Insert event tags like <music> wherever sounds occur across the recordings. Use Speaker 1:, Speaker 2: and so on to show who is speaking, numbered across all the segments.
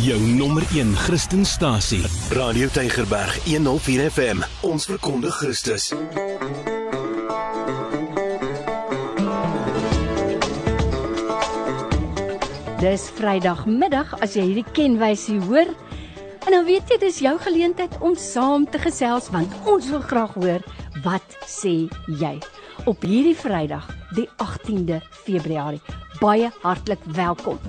Speaker 1: Jou nommer 1 Christenstasie. Radio Tygerberg 104 FM. Ons verkondig Christus.
Speaker 2: Dis Vrydagmiddag as jy hierdie kenwysie hoor. En dan weet jy dis jou geleentheid om saam te gesels want ons wil graag hoor wat sê jy op hierdie Vrydag, die 18de Februarie. Baie hartlik welkom.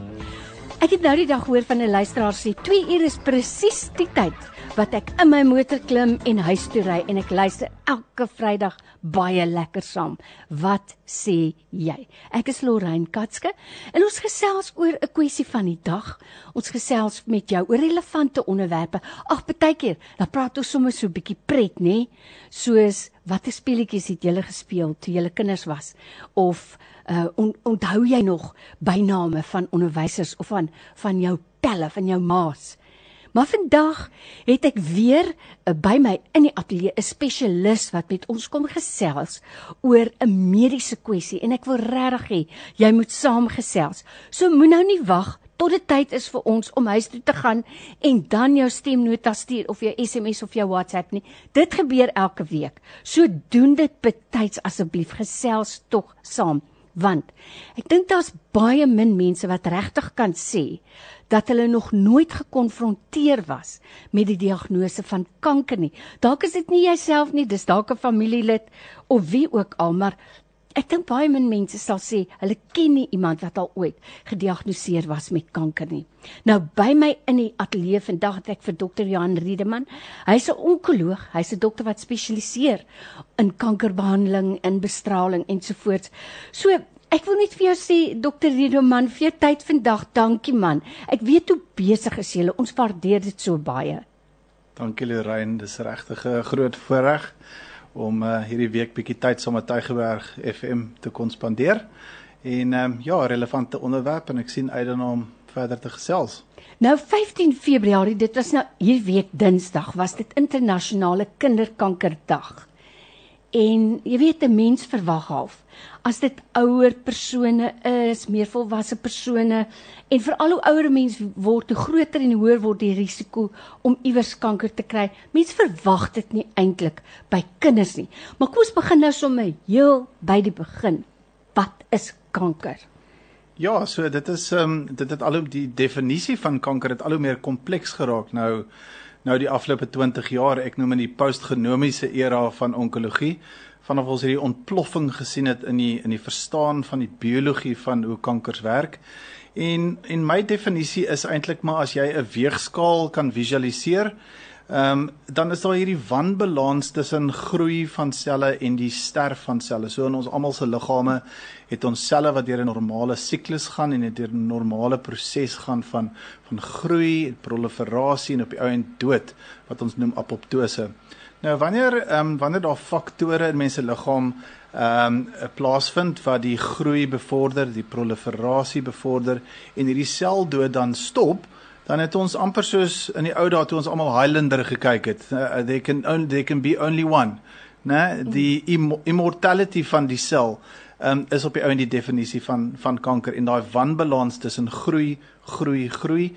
Speaker 2: Ek het nou die dag hoor van 'n luisteraar sê 2 ure is presies die tyd wat ek in my motor klim en huis toe ry en ek luister elke Vrydag baie lekker saam. Wat sê jy? Ek is Lorraine Katske en ons gesels oor 'n kwessie van die dag. Ons gesels met jou oor relevante onderwerpe. Ag, baie keer, dan praat ons sommer so 'n bietjie pret, nê? Soos watter speletjies het julle gespeel toe julle kinders was of uh on, onthou jy nog byname van onderwysers of van van jou pelle van jou maas maar vandag het ek weer uh, by my in die ateljee 'n spesialis wat met ons kom gesels oor 'n mediese kwessie en ek wil regtig hê jy moet saamgesels so moenie nou nie wag tot dit tyd is vir ons om huis toe te gaan en dan jou stemnota stuur of jou SMS of jou WhatsApp nie. Dit gebeur elke week. So doen dit betyds asseblief gesels tog saam want ek dink daar's baie min mense wat regtig kan sê dat hulle nog nooit gekonfronteer was met die diagnose van kanker nie. Dalk is dit nie jouself nie, dis dalk 'n familielid of wie ook al, maar ek dink baie min mense sal sê hulle ken nie iemand wat al ooit gediagnoseer was met kanker nie. Nou by my in die ateljee vandag het ek vir dokter Johan Riedeman. Hy's 'n onkoloog, hy's 'n dokter wat spesialiseer in kankerbehandeling, in bestraling ensovoorts. So Ek wil net vir jou sê dokter Riedeman, vir jou tyd vandag. Dankie man. Ek weet hoe besig is jy. Ons waardeer dit so baie.
Speaker 3: Dankie Lorraine, dis regtig 'n groot voorreg om uh, hierdie week bietjie tyd saam met Tygerberg FM te kon spandeer. En ehm um, ja, relevante onderwerp en ek sien uit daarna om verder te gesels.
Speaker 2: Nou 15 Februarie, dit was nou hierdie week Dinsdag, was dit internasionale kinderkankerdag. En jy weet 'n mens verwag half as dit ouer persone is, meer volwasse persone en veral hoe ouer mense word, hoe groter en hoër word die risiko om iewers kanker te kry. Mense verwag dit nie eintlik by kinders nie. Maar kom ons begin nou sommer heel by die begin. Wat is kanker?
Speaker 3: Ja, so dit is ehm um, dit het al hoe die definisie van kanker het al hoe meer kompleks geraak nou nou die afgelope 20 jaar, ek noem in die postgenomiese era van onkologie, vanaf ons hierdie ontploffing gesien het in die in die verstaan van die biologie van hoe kankers werk. En en my definisie is eintlik maar as jy 'n weegskaal kan visualiseer, ehm um, dan is daar hierdie wanbalans tussen groei van selle en die sterf van selle. So in ons almal se liggame het ons selle wat deur 'n normale siklus gaan en het deur 'n normale proses gaan van van groei, proliferasie en op die ou end dood wat ons noem apoptose. Nou wanneer ehm um, wanneer daar faktore in mense liggaam ehm um, plaasvind wat die groei bevorder, die proliferasie bevorder en hierdie seldood dan stop, dan het ons amper soos in die ou dae toe ons almal Highlander gekyk het. Uh, they can only they can be only one. Né? Die im immortality van die sel um, is op die ou en die definisie van van kanker en daai wanbalans tussen groei, groei, groei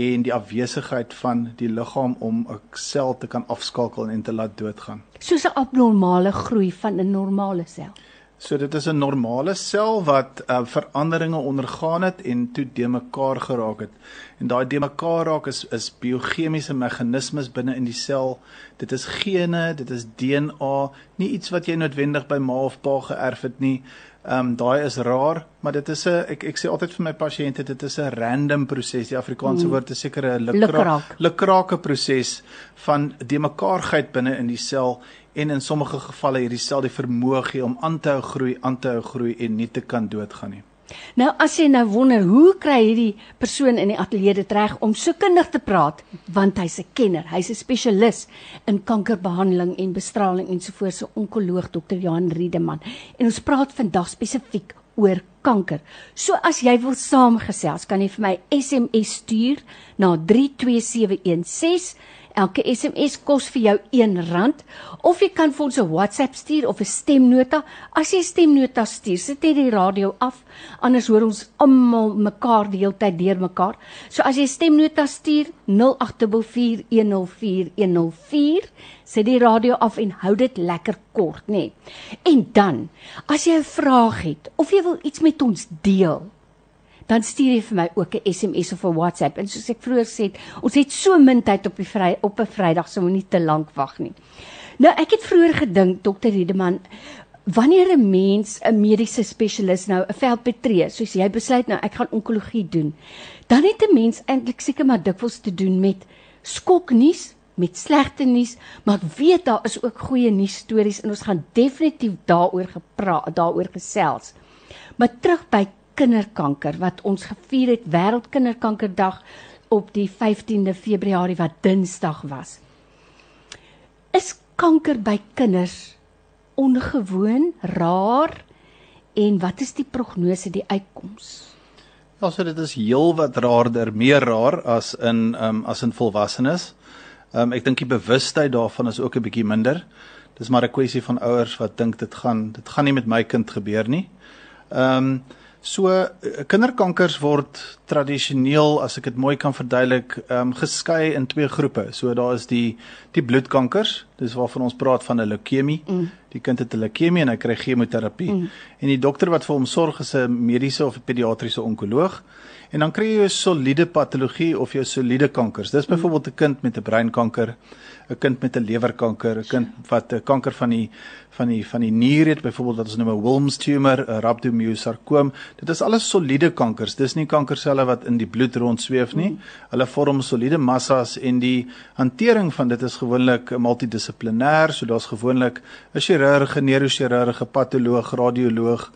Speaker 3: en die afwesigheid van die liggaam om 'n sel te kan afskakel en te laat doodgaan.
Speaker 2: Soos 'n abnormale groei van 'n normale sel.
Speaker 3: So dit is 'n normale sel wat uh, veranderinge ondergaan het en toe de mekaar geraak het. En daai de mekaar raak is is biochemiese meganismes binne in die sel. Dit is gene, dit is DNA, nie iets wat jy noodwendig by ma of pa geërf het nie. Ehm um, daai is raar, maar dit is 'n ek ek sê altyd vir my pasiënte dit is 'n random proses. Die Afrikaanse mm. woord is seker 'n lukraak lukrake proses van de mekaarheid binne in die sel en in sommige gevalle hierdie sel die vermoë gee om aan te hou groei, aan te hou groei en nie te kan doodgaan nie.
Speaker 2: Nou as jy nou wonder hoe kry hierdie persoon in die ateljee dit reg om so kundig te praat want hy's 'n kenner, hy's 'n spesialis in kankerbehandeling en bestraling ensovoorts, so onkoloog dokter Johan Riedeman. En ons praat vandag spesifiek oor kanker. So as jy wil saamgesels, kan jy vir my SMS stuur na 32716 Elke SMS kos vir jou R1 of jy kan vir ons 'n WhatsApp stuur of 'n stemnota. As jy 'n stemnota stuur, sit net die radio af, anders hoor ons almal mekaar die hele tyd deur mekaar. So as jy 'n stemnota stuur 0824104104, sit die radio af en hou dit lekker kort, nê. Nee. En dan, as jy 'n vraag het of jy wil iets met ons deel, dan stuur jy vir my ook 'n SMS of 'n WhatsApp. En soos ek vroeër sê, ons het so min tyd op die vry op 'n Vrydag, so moenie te lank wag nie. Nou ek het vroeër gedink Dr. Riedeman, wanneer 'n mens 'n mediese spesialis nou 'n veld betree, soos jy besluit nou ek gaan onkologie doen, dan het 'n mens eintlik seker maar dikwels te doen met skoknuus met slegte nuus, maar ek weet daar is ook goeie nuus stories en ons gaan definitief daaroor gepraat, daaroor gesels. Maar terug by kinderkanker wat ons gevier het wêreldkinderkankerdag op die 15de Februarie wat Dinsdag was. Is kanker by kinders ongewoon, rar en wat is die prognose, die uitkoms?
Speaker 3: Ja, so dit is heel wat raarder, meer raar as in ehm um, as in volwassenes. Ehm um, ek dink die bewustheid daarvan is ook 'n bietjie minder. Dis maar 'n kwessie van ouers wat dink dit gaan dit gaan nie met my kind gebeur nie. Ehm um, So eh, kinderkankers word tradisioneel as ek dit mooi kan verduidelik, ehm um, geskei in twee groepe. So daar is die die bloedkankers, dis waarvan ons praat van 'n leukemie. Mm. Die kind het 'n leukemie en hy kry chemoterapie. Mm. En die dokter wat vir hom sorg is 'n mediese of 'n pediatriese onkoloog. En dan kry jy 'n soliede patologie of jy soliede kankers. Dis mm. byvoorbeeld 'n kind met 'n breinkanker 'n kind met 'n lewerkanker, 'n kind wat 'n kanker van die van die van die nier het, byvoorbeeld wat ons noem 'n Wilms tumor, 'n rhabdomyosarkoom. Dit is alles soliede kankers. Dis nie kankerselle wat in die bloed rondsweef nie. Mm. Hulle vorm soliede massas en die hantering van dit is gewoonlik multidissiplinêr, so daar's gewoonlik 'n chirurg, 'n neurochirurg, 'n patoloog, radioloog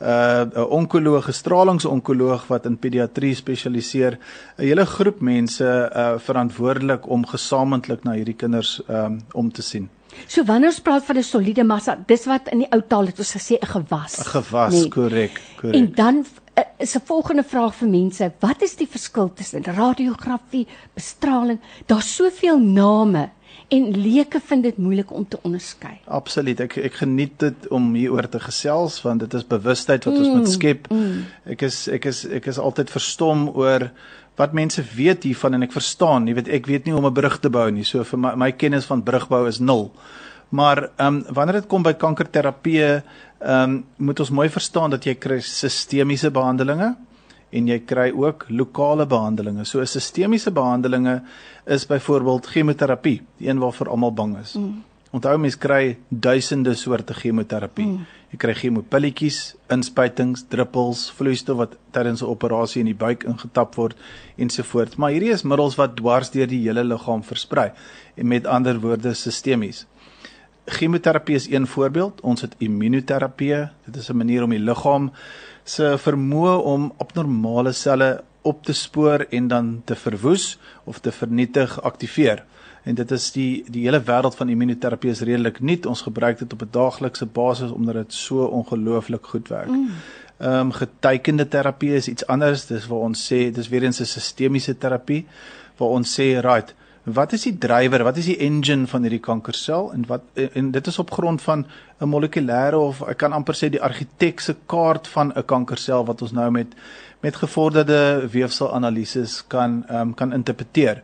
Speaker 3: uh 'n onkoloog, 'n stralingsonkoloog wat in pediatrie spesialiseer, 'n hele groep mense uh verantwoordelik om gesamentlik na hierdie kinders um om te sien.
Speaker 2: So wanneer ons praat van 'n soliede massa, dis wat in die ou taal het ons gesê 'n gewas.
Speaker 3: 'n Gewas, nee. korrek, korrek.
Speaker 2: En dan uh, is 'n volgende vraag vir mense, wat is die verskil tussen radiografie, bestraling? Daar's soveel name en leuke vind dit moeilik om te onderskei.
Speaker 3: Absoluut. Ek ek geniet dit om hieroor te gesels want dit is bewustheid wat mm, ons moet skep. Mm. Ek is ek is ek is altyd verstom oor wat mense weet hiervan en ek verstaan, jy weet ek weet nie hoe om 'n brug te bou nie. So vir my my kennis van brugbou is nul. Maar ehm um, wanneer dit kom by kankerterapie, ehm um, moet ons mooi verstaan dat jy kry sistemiese behandelings en jy kry ook lokale behandelinge. So 'n sistemiese behandelinge is byvoorbeeld chemoterapie, die een waarvoor almal bang is. Mm. Onthou mense kry duisende soorte chemoterapie. Mm. Jy kry chemopilletjies, inspuitings, druppels, vloeistof wat tydens 'n operasie in die buik ingetap word ensovoorts. Maar hierdie is middels wat dwars deur die hele liggaam versprei en met ander woorde sistemies. Chemoterapie is een voorbeeld. Ons het immunoterapie. Dit is 'n manier om die liggaam se vermoë om abnormale selle op te spoor en dan te verwoes of te vernietig aktiveer. En dit is die die hele wêreld van immunoterapie is redelik nuut. Ons gebruik dit op 'n daaglikse basis omdat dit so ongelooflik goed werk. Mm. Ehm mm. um, getekende terapie is iets anders. Dis waar ons sê dis weer eens 'n sistemiese terapie waar ons sê right Wat is die drywer? Wat is die engine van hierdie kankersel en wat en dit is op grond van 'n molekulêre of ek kan amper sê die argitekse kaart van 'n kankersel wat ons nou met met gevorderde weefselanalises kan ehm um, kan interpreteer.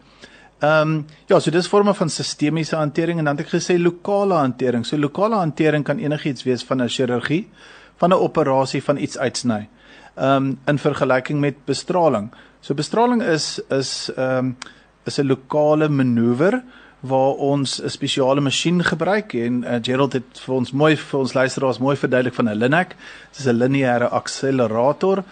Speaker 3: Ehm um, ja, so dis forme van sistemiese hantering en dan het ek gesê lokale hantering. So lokale hantering kan enigiets wees van 'n chirurgie, van 'n operasie van iets uitsny. Ehm um, in vergelyking met bestraling. So bestraling is is ehm um, is 'n lokale manoeuvre waar ons 'n spesiale masjien gebruik en uh, Gerald het vir ons mooi vir ons luisteraars mooi verduidelik van 'n Linac. Dit is 'n lineêre akselerator.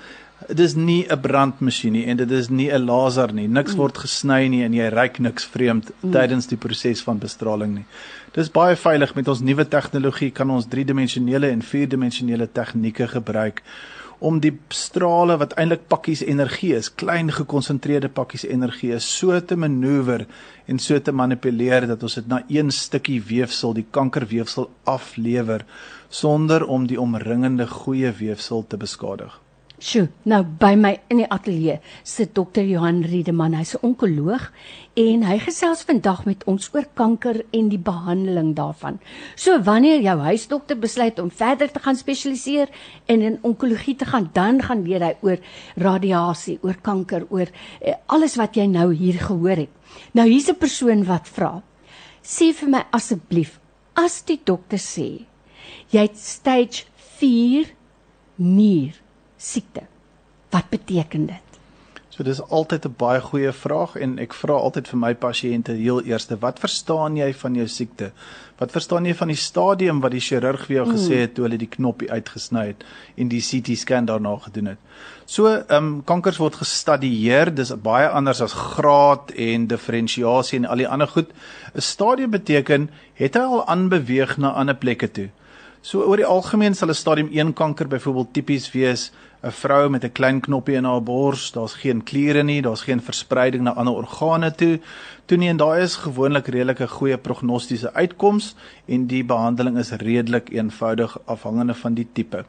Speaker 3: Dit is nie 'n brandmasjien nie en dit is nie 'n laser nie. Niks mm. word gesny nie en jy ryk niks vreemd mm. tydens die proses van bestraling nie. Dit is baie veilig met ons nuwe tegnologie kan ons 3-dimensionele en 4-dimensionele tegnieke gebruik om die strale wat eintlik pakkies energie is, klein gekonsentreerde pakkies energie is, so te manoeuvre en so te manipuleer dat ons dit na een stukkie weefsel, die kankerweefsel aflewer sonder om die omringende goeie weefsel te beskadig.
Speaker 2: Sjoe, nou by my in die ateljee sit dokter Johan Riedeman. Hy's 'n onkoloog en hy gesels vandag met ons oor kanker en die behandeling daarvan. So wanneer jou huisdokter besluit om verder te gaan spesialiseer en in onkologie te gaan, dan gaan leer hy oor radiasie, oor kanker, oor eh, alles wat jy nou hier gehoor het. Nou hier's 'n persoon wat vra. Sê vir my asseblief, as die dokter sê jy het stage 4 nier siekte. Wat beteken dit?
Speaker 3: So dis altyd 'n baie goeie vraag en ek vra altyd vir my pasiënte heel eerste, wat verstaan jy van jou siekte? Wat verstaan jy van die stadium wat die chirurg vir jou mm. gesê het toe hulle die knoppie uitgesny het en die CT scan daarna gedoen het? So, ehm um, kankers word gestadieer, dis baie anders as graad en diferensiasie en al die ander goed. 'n Stadium beteken het hy al aanbeweeg na ander plekke toe. So oor die algemeen sal 'n stadium 1 kanker byvoorbeeld tipies wees 'n vrou met 'n klein knoppie in haar bors, daar's geen kliere nie, daar's geen verspreiding na ander organe toe. Toe nie en daai is gewoonlik redelike goeie prognostiese uitkoms en die behandeling is redelik eenvoudig afhangende van die tipe.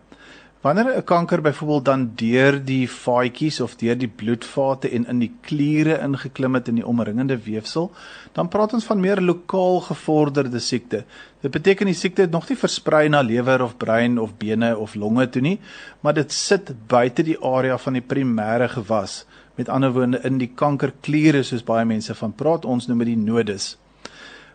Speaker 3: Wanneer 'n kanker byvoorbeeld dan deur die vaatjies of deur die bloedvate en in die kliere ingeklim het in die omringende weefsel, dan praat ons van meer lokaal gevorderde siekte. Dit beteken die siekte het nog nie versprei na lewer of brein of bene of longe toe nie, maar dit sit buite die area van die primêre gewas. Met ander woorde in die kankerkliere soos baie mense van praat, ons noem dit die nodus.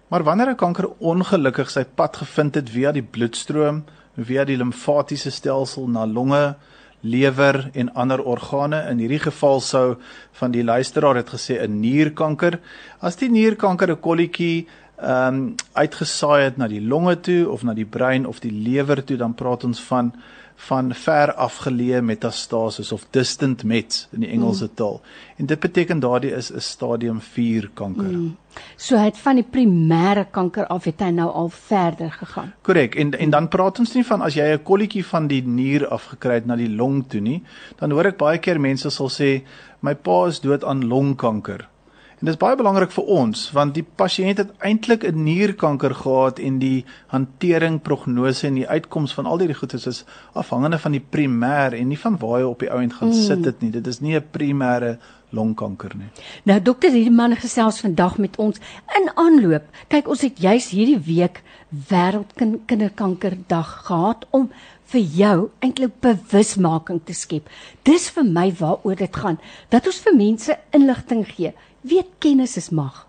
Speaker 3: Maar wanneer 'n kanker ongelukkig sy pad gevind het via die bloedstroom via die limfatiese stelsel na longe, lewer en ander organe. In hierdie geval sou van die luisteraar het gesê 'n nierkanker. As die nierkanker 'n kolletjie ehm um, uitgesaai het na die longe toe of na die brein of die lewer toe, dan praat ons van van ver afgeleë metastases of distant mets in die Engelse mm. taal. En dit beteken daardie is 'n stadium 4 kanker. Mm.
Speaker 2: So hy het van die primêre kanker af het hy nou al verder gegaan.
Speaker 3: Korrek. En en dan praat ons nie van as jy 'n kolletjie van die nier afgekry het na die long toe nie, dan hoor ek baie keer mense sal sê my pa is dood aan longkanker. En dit is baie belangrik vir ons want die pasiënt het eintlik 'n nierkanker gehad en die hantering, prognose en die uitkoms van al hierdie goedes is afhangende van die primêr en nie van waar hy op die ouend gaan mm. sit dit nie. Dit is nie 'n primêre longkanker nie.
Speaker 2: Nou dokter hierdie man gesels vandag met ons in aanloop. Kyk, ons het juis hierdie week wêreldkinderkankerdag gehad om vir jou eintlik bewusmaking te skep. Dis vir my waaroor dit gaan, dat ons vir mense inligting gee weet kennis is mag.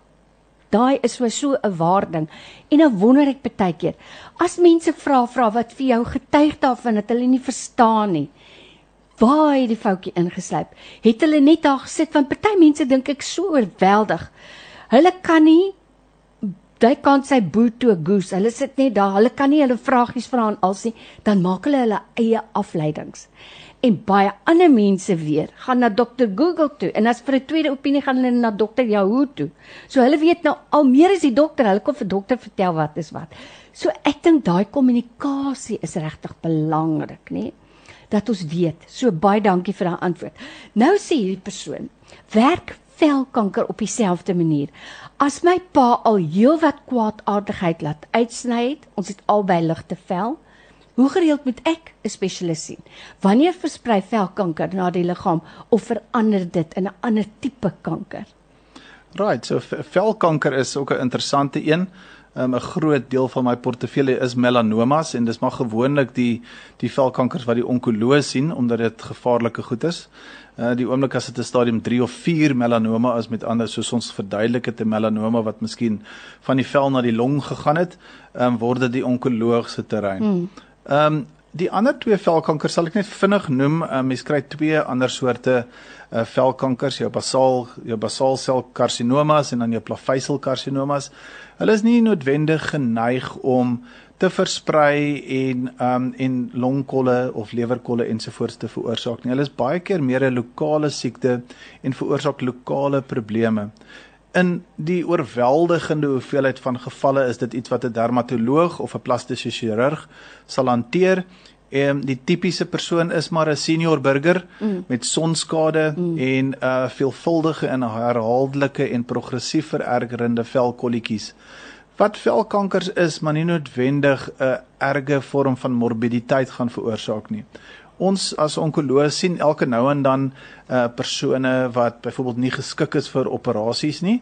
Speaker 2: Daai is so so 'n waarding. En nou wonder ek baie keer, as mense vra vra wat vir jou getuig daarvan dat hulle nie verstaan nie. Waar het die foutjie ingesluip? Het hulle net daar gesit want party mense dink ek so oorweldig. Hulle kan nie Jy kan sy boot to goose. Hulle sit net daar. Hulle kan nie hulle vragies vra aan alsie dan maak hulle hulle eie afleidings en baie ander mense weer gaan na dokter Google toe en as vir 'n tweede opinie gaan hulle na dokter Yahoo toe. So hulle weet nou al meer as die dokter, hulle kom vir dokter vertel wat is wat. So ek dink daai kommunikasie is regtig belangrik, nê? Dat ons weet. So baie dankie vir daai antwoord. Nou sê hierdie persoon, werk velkanker op dieselfde manier. As my pa al heelwat kwaadaardigheid laat uitsny het, ons het albei ligte vel. Hoe gereeld moet ek 'n spesialis sien? Wanneer versprei velkanker na die liggaam of verander dit in 'n ander tipe kanker?
Speaker 3: Right, so velkanker is ook 'n interessante een. Um, 'n groot deel van my portefeulje is melanomas en dis maar gewoonlik die die velkankers wat die onkoloog sien omdat dit gevaarlike goed is. Uh die oomblik as dit 'n stadium 3 of 4 melanoma is met ander soos ons verduidelik het 'n melanoma wat miskien van die vel na die long gegaan het, um, word dit die onkoloog se terrein. Hmm. Ehm um, die ander twee velkankers sal ek net vinnig noem. Um, mens kry twee ander soorte uh, velkankers, jou basaal jou basaalsel karsinomas en dan jou plaveisel karsinomas. Hulle is nie noodwendig geneig om te versprei en um en longkolle of lewerkolle ensovoorts te veroorsaak nie. Hulle is baie keer meer 'n lokale siekte en veroorsaak lokale probleme in die oorweldigende hoeveelheid van gevalle is dit iets wat 'n dermatoloog of 'n plastiese chirurg sal hanteer. En die tipiese persoon is maar 'n senior burger mm. met sonskade mm. en uh, veelvuldige en herhaaldelike en progressief verergerende velkolletjies. Wat velkankers is, maar nie noodwendig 'n erge vorm van morbiditeit gaan veroorsaak nie. Ons as onkoloog sien elke nou en dan uh persone wat byvoorbeeld nie geskik is vir operasies nie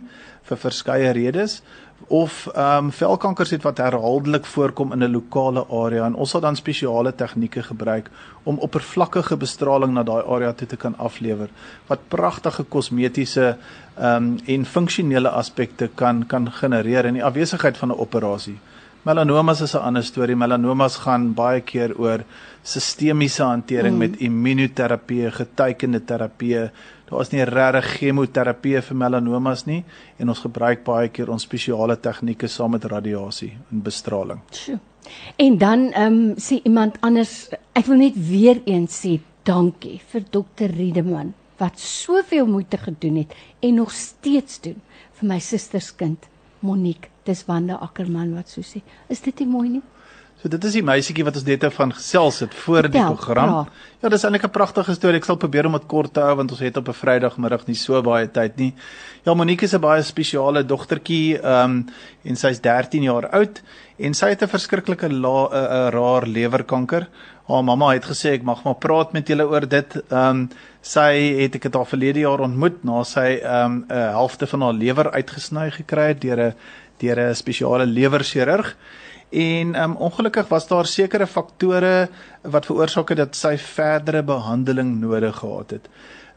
Speaker 3: vir verskeie redes of ehm um, velkankers het wat herhaaldelik voorkom in 'n lokale area en ons sal dan spesiale tegnieke gebruik om oppervlakkige bestraling na daai area toe te kan aflewer wat pragtige kosmetiese ehm um, en funksionele aspekte kan kan genereer in die afwesigheid van 'n operasie. Melanomas is 'n ander storie. Melanomas gaan baie keer oor sistemiese hantering mm. met immunoterapie, getekende terapie, Daar is nie regtig chemoterapie vir melanomas nie en ons gebruik baie keer ons spesiale tegnieke saam met radiasie en bestraling.
Speaker 2: Sjoe. En dan ehm um, sê iemand anders, ek wil net weer eens sê dankie vir dokter Riedeman wat soveel moeite gedoen het en nog steeds doen vir my susters kind Monique. Dis Wanda Ackerman wat so sê. Is dit nie mooi nie?
Speaker 3: So dit is die meisietjie wat ons net van gesels het voor die program. Ja, ja dis eintlik 'n pragtige storie. Ek sal probeer om dit kort te hou want ons het op 'n Vrydagmiddag nie so baie tyd nie. Ja, Monique is 'n baie spesiale dogtertjie, ehm um, en sy's 13 jaar oud en sy het 'n verskriklike 'n raar lewerkanker. Haar mamma het gesê ek mag maar praat met julle oor dit. Ehm um, sy het ek het haar verlede jaar ontmoet na sy ehm um, 'n helfte van haar lewer uitgesny gekry het deur 'n deur 'n spesiale lewerchirurg. En um, ongelukkig was daar sekere faktore wat veroorsaak het dat sy verdere behandeling nodig gehad het.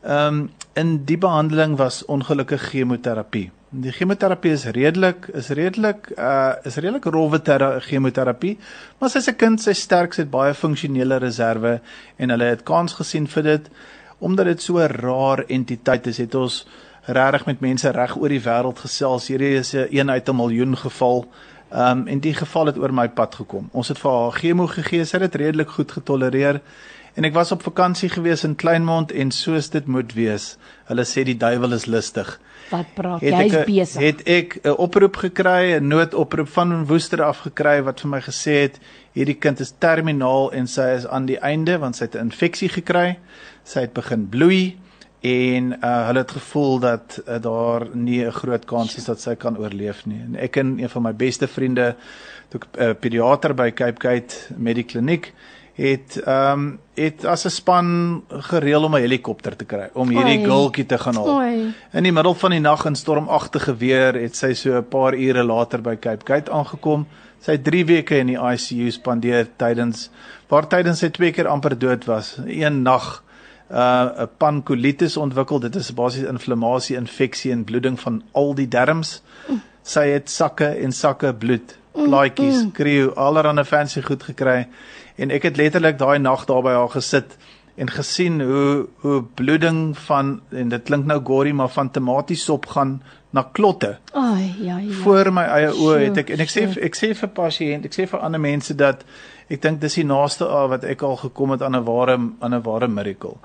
Speaker 3: Um, in die behandeling was ongelukkig chemoterapie. Die chemoterapie is redelik is redelik uh is redelik rowwe chemoterapie, maar sy's 'n kind, sy sterk, sy het baie funksionele reserve en hulle het kans gesien vir dit omdat dit so 'n rar entiteit is, het ons regtig met mense reg oor die wêreld gesels. Hierdie is 'n een uit 'n miljoen geval. Ehm um, en die geval het oor my pad gekom. Ons het vir haar chemo gegee, sy het dit redelik goed getolereer. En ek was op vakansie gewees in Kleinmond en soos dit moet wees. Hulle sê die duiwel is lustig.
Speaker 2: Wat praat jy? Hy's besig.
Speaker 3: Het ek 'n oproep gekry, 'n noodoproep van Woester af gekry wat vir my gesê het hierdie kind is terminaal en sy is aan die einde want sy het 'n infeksie gekry. Sy het begin bloei en uh, hulle het gevoel dat uh, daar nie 'n groot kans is dat sy kan oorleef nie. En ek en een van my beste vriende, toe 'n uh, pediater by Cape Gate Medikliniek, het ehm um, het as 'n span gereël om 'n helikopter te kry om hierdie gultjie te gaan haal. Oei. In die middel van die nag in stormagtige weer het sy so 'n paar ure later by Cape Gate aangekom. Sy het 3 weke in die ICU spandeer tydens waar tydens sy twee keer amper dood was. Een nag uh pankolitis ontwikkel. Dit is basies inflammasie, infeksie en bloeding van al die darmes. Sy het sakke en sakke bloed, plaatjies, skreeu, allerlei fancy goed gekry en ek het letterlik daai nag daar by haar gesit en gesien hoe hoe bloeding van en dit klink nou gory maar van tomatiesop gaan na klotte.
Speaker 2: Ai ja ja.
Speaker 3: Voor my eie oë het ek en ek sê ek sê vir pasiënt, ek sê vir ander mense dat ek dink dis die naaste wat ek al gekom het aan 'n ware aan 'n ware miracle.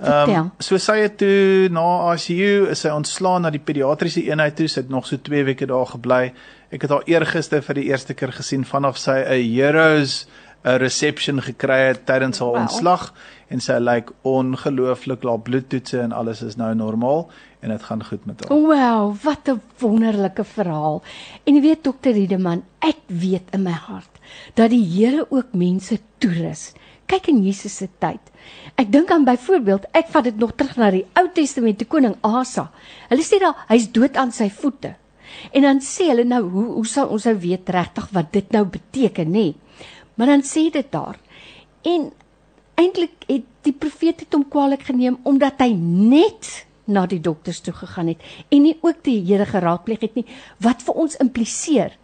Speaker 3: Ehm um, so sy het toe na ICU is sy ontslaan na die pediatriese eenheid toe, sy het nog so 2 weke daar gebly. Ek het haar eergister vir die eerste keer gesien vanaf sy 'n heroes 'n reception gekry het tydens haar wow. ontslag en sy lyk like ongelooflik, haar bloedtoetse en alles is nou normaal en dit gaan goed met haar.
Speaker 2: Wow, wat 'n wonderlike verhaal. En jy weet dokter Riedeman, ek weet in my hart dat die Here ook mense toerus. Kyk in Jesus se tyd. Ek dink aan byvoorbeeld, ek vat dit nog terug na die Ou Testament, die koning Asa. Hulle sê daar hy's dood aan sy voete. En dan sê hulle nou, hoe hoe sal ons nou weet regtig wat dit nou beteken, nê? Maar dan sê dit daar. En eintlik het die profeet dit hom kwaliek geneem omdat hy net na die dokters toe gegaan het en nie ook die Here geraadpleeg het nie. Wat vir ons impliseer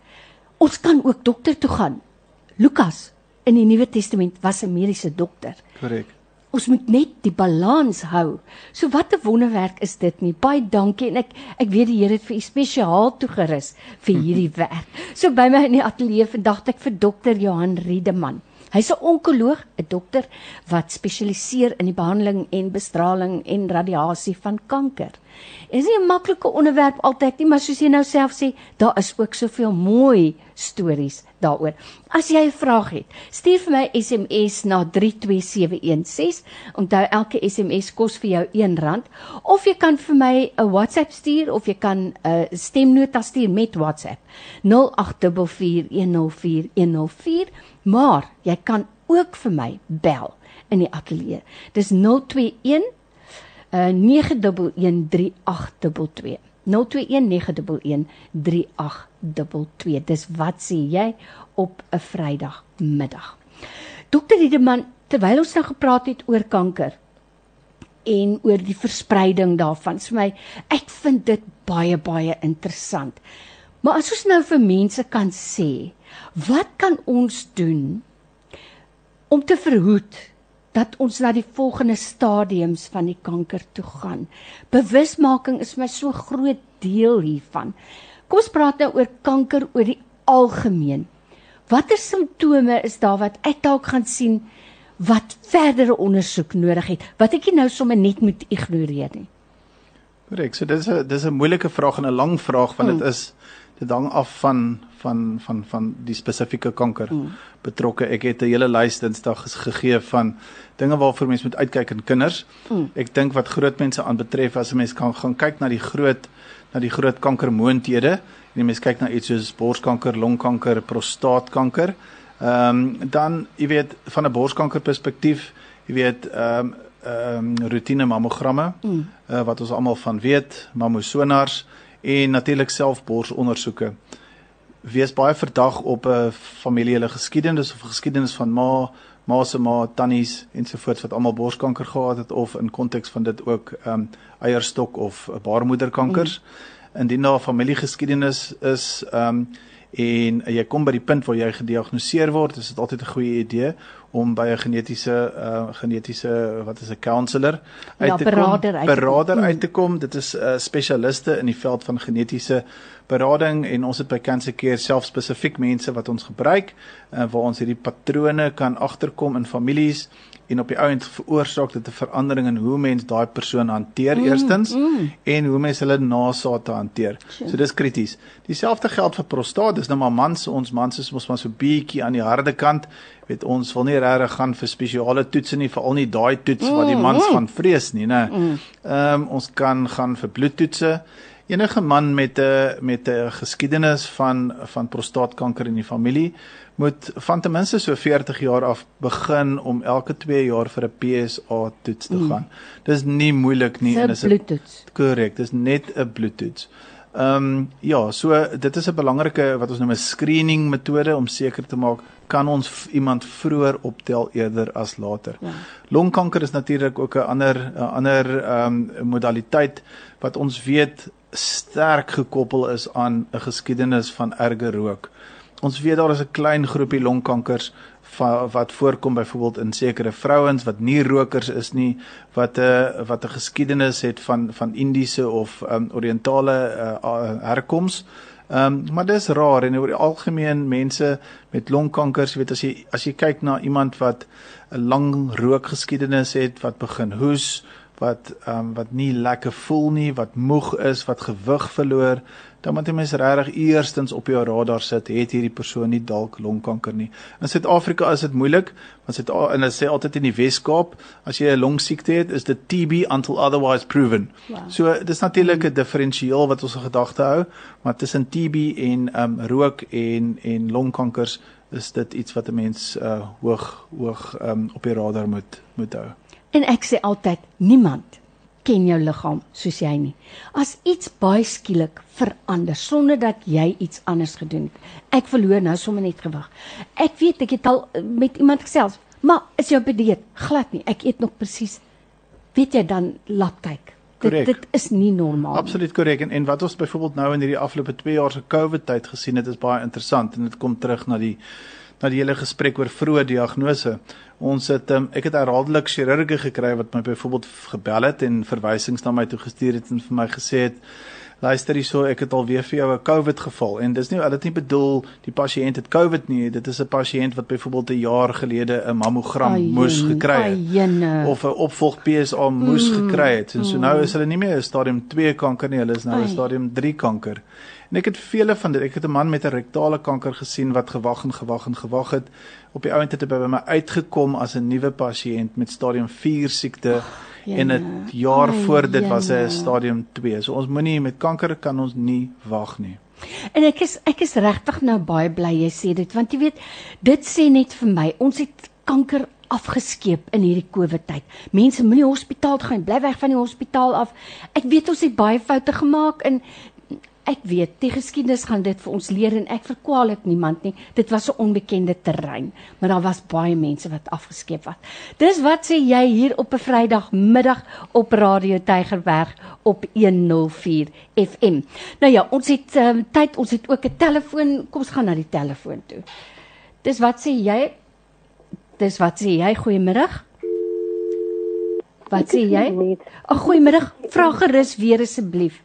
Speaker 2: ons kan ook dokter toe gaan. Lukas in die Nuwe Testament was 'n mediese dokter.
Speaker 3: Korrek
Speaker 2: ons moet net die balans hou. So wat 'n wonderwerk is dit nie. Baie dankie en ek ek weet die Here het vir u spesiaal toegerus vir hierdie <laughs> werk. So by my in die ateljee vandag ek vir dokter Johan Riedeman. Hy's 'n onkoloog, 'n dokter wat spesialiseer in die behandeling en bestraling en radiasie van kanker. Is nie 'n maklike onderwerp altyd nie, maar soos jy nou self sê, daar is ook soveel mooi stories daaroor. As jy 'n vraag het, stuur vir my SMS na 32716. Onthou elke SMS kos vir jou R1 of jy kan vir my 'n WhatsApp stuur of jy kan 'n stemnota stuur met WhatsApp 0844104104 maar jy kan ook vir my bel. in die ateljee. Dis 021 uh 9113822. 0219113822. Dis wat sê jy op 'n Vrydagmiddag. Dokter Liedeman, terwyl ons nou gepraat het oor kanker en oor die verspreiding daarvan, vir my ek vind dit baie baie interessant. Maar as ons nou vir mense kan sê, wat kan ons doen om te verhoed dat ons na die volgende stadiums van die kanker toe gaan. Bewusmaking is my so groot deel hiervan. Kom ons praat nou oor kanker oor die algemeen. Watter simptome is daar wat ek dalk gaan sien wat verdere ondersoek nodig het wat ek nie nou sommer net moet ignoreer nie.
Speaker 3: Korrek. So dis 'n dis 'n moeilike vraag en 'n lang vraag want dit mm. is dit hang af van van van van die spesifieke kanker mm. betrokke. Ek het 'n hele lys dinsdag gegee van dinge waarvoor mense moet uitkyk in kinders. Mm. Ek dink wat groot mense aanbetref as 'n mens kan gaan kyk na die groot na die groot kankermoonthede en jy mens kyk na iets soos borskanker, longkanker, prostaatkanker. Ehm um, dan jy weet van 'n borskanker perspektief, jy weet ehm um, ehm um, rotine mammogramme mm. uh, wat ons almal van weet, mammosonars en natuurlik self borsondersoeke. Wees baie verdag op 'n familiele geskiedenis of geskiedenis van ma, ma se ma, tannies ensovoorts wat almal borskanker gehad het of in konteks van dit ook ehm um, eierstok of baarmoederkankers. Mm. Indien daar familiegeskiedenis is ehm um, en jy kom by die punt waar jy gediagnoseer word, is dit altyd 'n goeie idee om by 'n genetiese uh genetiese wat is 'n counselor uit ja, te
Speaker 2: berader
Speaker 3: kom, uit berader uit te kom. Dit is 'n uh, spesialiste in die veld van genetiese berading en ons het by Cancer Care self spesifiek mense wat ons gebruik uh, waar ons hierdie patrone kan agterkom in families en op die ou end veroorsaak dit 'n verandering in hoe mens daai persoon hanteer mm, eerstens mm. en hoe mens hulle nasaat hanteer. Sure. So dis krities. Dieselfde geld vir prostaat. Dis nou maar mans, ons mans is mos maar so bietjie aan die harde kant. Weet ons wil nie regtig gaan vir spesiale toetse nie, veral nie daai toets mm, wat die mans mm. van vrees nie, né? Mm. Ehm um, ons kan gaan vir bloedtoetse. Enige man met 'n met 'n geskiedenis van van prostaatkanker in die familie moet van ten minste so 40 jaar af begin om elke 2 jaar vir 'n PSA toets te mm. gaan. Mm. Dis nie moeilik nie
Speaker 2: en dis 'n bloedtoets.
Speaker 3: Korrek, dis net 'n bloedtoets. Ehm um, ja, so dit is 'n belangrike wat ons noem 'n screening metode om seker te maak kan ons iemand vroeër optel eerder as later. Ja. Longkanker is natuurlik ook 'n ander 'n ander ehm um, modaliteit wat ons weet sterk gekoppel is aan 'n geskiedenis van erge rook. Ons weet daar is 'n klein groepie longkankers wat voorkom byvoorbeeld in sekere vrouens wat nie rokers is nie wat 'n uh, wat 'n geskiedenis het van van Indiese of um, orientale uh, herkoms. Ehm um, maar dis rar en oor die algemeen mense met longkankers, jy weet as jy as jy kyk na iemand wat 'n lang rookgeskiedenis het, wat begin hoes, wat ehm um, wat nie lekker voel nie, wat moeg is, wat gewig verloor, dan moet jy mens regtig eerstens op jou radar sit, het hierdie persoon nie dalk longkanker nie. In Suid-Afrika is dit moeilik, want dit en hulle sê altyd in die Wes-Kaap, as jy 'n longsiekte het, is dit TB until otherwise proven. Wow. So dis natuurlik 'n diferensiaal wat ons in gedagte hou, maar tussen TB en ehm um, rook en en longkankers is dit iets wat 'n mens uh hoog hoog ehm um, op die radar moet moet hou.
Speaker 2: En ek sê altyd niemand ken jou liggaam soos jy nie. As iets baie skielik verander sonder dat jy iets anders gedoen het. Ek verloor nou sommer net gewig. Ek weet ek het al eh, met iemand gesels, maar is jou bedeed glad nie. Ek eet nog presies. Weet jy dan laat kyk. Dit dit is nie normaal.
Speaker 3: Absoluut korrek en en wat ons byvoorbeeld nou in hierdie afgelope 2 jaar se COVID tyd gesien het is baie interessant en dit kom terug na die na die hele gesprek oor vroeë diagnose. Ons het um, ek het herhaaldelik chirurge gekry wat my byvoorbeeld gebel het en verwysings na my toe gestuur het en vir my gesê het luister hierso ek het al weer vir jou 'n COVID geval. En dis nie hulle het nie bedoel die pasiënt het COVID nie. Dit is 'n pasiënt wat byvoorbeeld 'n jaar gelede 'n mammogram Ayen, moes gekry het.
Speaker 2: Ayene.
Speaker 3: of 'n opvolg PSA moes mm, gekry het. En so nou is hulle nie meer 'n stadium 2 kanker nie hulle is nou 'n stadium 3 kanker. En ek het vele van dit. Ek het 'n man met 'n rektale kanker gesien wat gewag en gewag en gewag het. Op die ount het hy by my uitgekom as 'n nuwe pasiënt met stadium 4 siekte. Oh, en 'n jaar oh, voor dit was hy 'n stadium 2. So ons moenie met kanker kan ons nie wag nie.
Speaker 2: En ek is ek is regtig nou baie bly jy sê dit want jy weet dit sê net vir my ons het kanker afgeskeep in hierdie COVID tyd. Mense moenie hospitaal toe gaan, bly weg van die hospitaal af. Ek weet ons het baie foute gemaak en ek weet die geskiedenis gaan dit vir ons leer en ek verkwalik niemand nie. Dit was 'n onbekende terrein, maar daar was baie mense wat afgeskeep was. Dis wat sê jy hier op 'n Vrydagmiddag op Radio Tygerberg op 104 FM. Nou ja, ons het um, tyd, ons het ook 'n telefoon. Kom ons gaan na die telefoon toe. Dis wat sê jy? Dis wat sê jy? Goeiemiddag. Wat sê jy? Ag goeiemiddag. Vra gerus weer asseblief.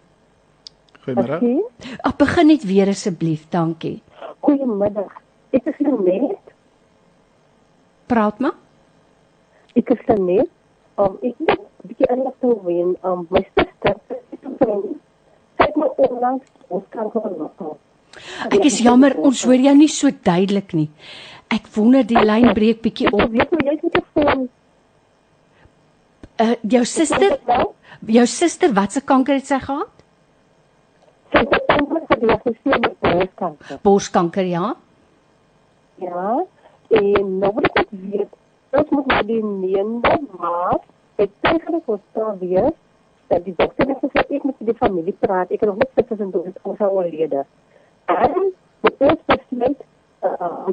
Speaker 3: Goeiemôre.
Speaker 2: Ag begin net weer asseblief, dankie.
Speaker 4: Goeiemiddag. Ek is net.
Speaker 2: Praat maar.
Speaker 4: Ek is net. Um, ek het 'n bietjie inligting wen. Um, my suster 'n vriend. Sy het my onlangs kan gehoor.
Speaker 2: Ek is jammer, ons hoor jou nie so duidelik nie. Ek wonder die lyn breek bietjie
Speaker 4: Ek
Speaker 2: op.
Speaker 4: weet hoe jy dit gevoel.
Speaker 2: Uh, jou suster, jou suster, wat se kanker het sy gehad?
Speaker 4: Het eintlik gediagnoseer met borskanker.
Speaker 2: Borskanker, ja.
Speaker 4: Ja. En nou wat ek weet, ons moet na die 9de Maart het tydelik hospitaal wees. Dat die dokter het gesê ek moet met die familie praat. Ek het nog net sit en doen ons al oorlede. En moet ons besluit uh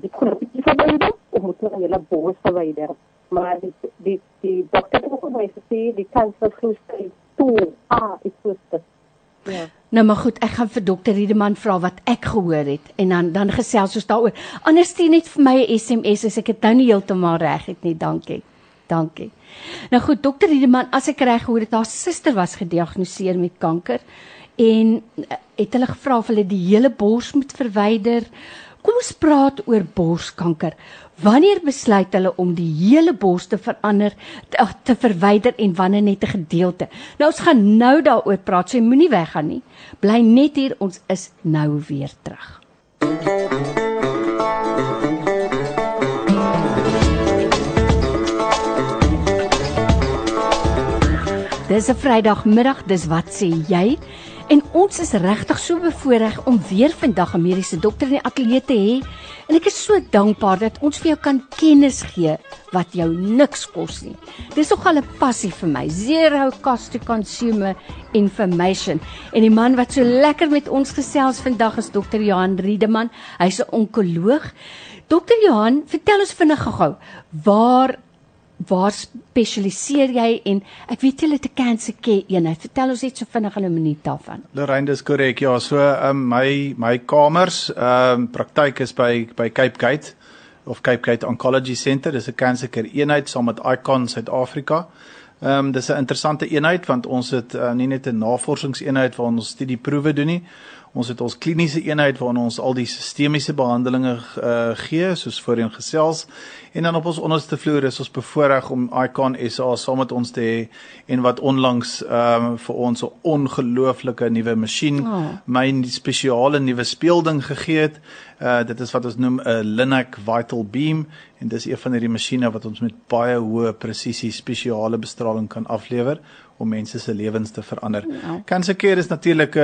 Speaker 4: die knopie verwyder of moet ons hele bors verwyder. Maar die die die dokter het ook vir my gesê die kans vir groei toe. Ah, ek sê dit. Ja.
Speaker 2: Nou maar goed, ek gaan vir dokter Riedeman vra wat ek gehoor het en dan dan gesels ons daaroor. Anders stuur net vir my 'n SMS as ek dit nou nie heeltemal reg het nie. Dankie. Dankie. Nou goed, dokter Riedeman, as ek reg gehoor het, haar suster was gediagnoseer met kanker en eh, het hulle gevra of hulle die hele bors moet verwyder. Kom ons praat oor borskanker. Wanneer besluit hulle om die hele bors te verander, te, ag, te verwyder en wanneer net 'n gedeelte? Nou ons gaan nou daaroor praat. So jy moenie weggaan nie. Bly net hier, ons is nou weer terug. Dis 'n Vrydagmiddag, dis wat sê jy? En ons is regtig so bevoorreg om weer vandag 'n mediese dokter in die ateljee te hê. En ek is so dankbaar dat ons vir jou kan kennis gee wat jou niks kos nie. Dis nogal 'n passie vir my. Zero cost to consumer information. En die man wat so lekker met ons gesels vandag is dokter Johan Riedeman. Hy's 'n onkoloog. Dokter Johan, vertel ons vinnig gou-gou, waar waar spesialiseer jy en ek weet jy het 'n cancer care eenheid. Vertel ons net so vinnig in 'n minuut daarvan.
Speaker 3: Lorraine, dis korrek. Ja, so um, my my kamers, ehm um, praktyk is by by Cape Gate of Cape Gate Oncology Center. Dis 'n cancer care eenheid saam met Icon Suid-Afrika. Ehm um, dis 'n interessante eenheid want ons het uh, nie net 'n navorsingseenheid waar ons studieproewe doen nie. Ons het ons kliniese eenheid waar ons al die sistemiese behandelinge uh, gee soos voorheen gesels en dan op ons onderste vloer is ons bevoorreg om Icon SA saam met ons te hê en wat onlangs ehm um, vir ons 'n ongelooflike nuwe masjien,
Speaker 2: Oh.
Speaker 3: my spesiale nuwe speelding gegee het. Uh dit is wat ons noem 'n Linac Vital Beam en dis een van hierdie masjiene wat ons met baie hoë presisie spesiale bestraling kan aflewer om mense se lewens te verander.
Speaker 2: Ja.
Speaker 3: Cancer Care is natuurlik 'n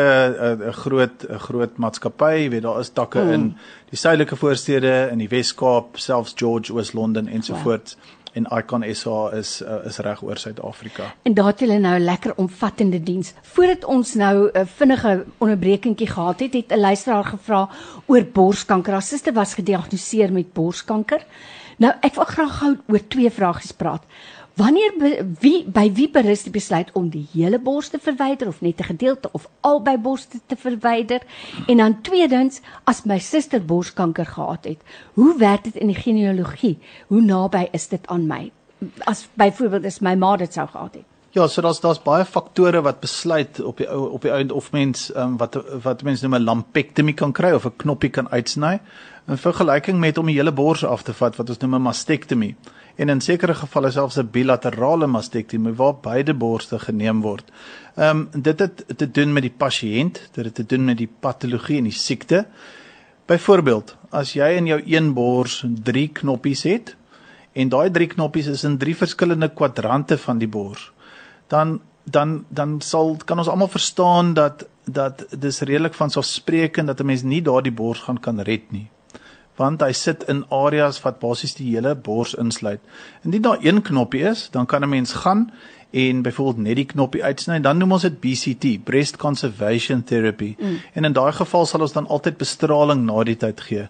Speaker 3: 'n groot 'n groot maatskappy, jy weet daar is takke
Speaker 2: Mm.
Speaker 3: in die suidelike voorstede, in die Wes-Kaap, selfs George, Oos-London ensovoorts. En Icon SA is uh, is reg oor Suid-Afrika.
Speaker 2: En daar het hulle nou lekker omvattende diens. Voordat ons nou 'n vinnige onderbrekingkie gehad het, het 'n luisteraar gevra oor borskanker. Haar suster was gediagnoseer met borskanker. Nou, ek wil graag gou oor twee vragies praat. Wanneer be, wie by wie berus die besluit om die hele bors te verwyder of net 'n gedeelte of albei borste te verwyder? En dan tweedens, as my suster borskanker gehad het, hoe werk dit in die genealogie? Hoe naby is dit aan my? As byvoorbeeld as my ma dit sou gehad het.
Speaker 3: Ja, so daar's daar's baie faktore wat besluit op die ou- op die einde of mens um, wat wat mense noem 'n lumpectomy kan kry of 'n knoppie kan uitsny. In vergelyking met om die hele bors af te vat wat ons noem 'n mastektomie. En in sekere gevalle selfs 'n bilaterale mastektomie waar beide borste geneem word. Ehm um, dit het te doen met die pasiënt, dit het te doen met die patologie en die siekte. Byvoorbeeld, as jy in jou een bors 3 knoppies het en daai 3 knoppies is in 3 verskillende kwadrante van die bors, dan dan dan sal kan ons almal verstaan dat dat dis redelik van selfsprekend dat 'n mens nie daardie bors gaan kan red nie. Want hy sit in areas wat basies die hele bors insluit. Indien daar een knoppie is, dan kan 'n mens gaan en byvoorbeeld net die knoppie uitsny, dan noem ons dit BCT, breast conservation therapy. Mm. En in daai geval sal ons dan altyd bestraling na die tyd gee.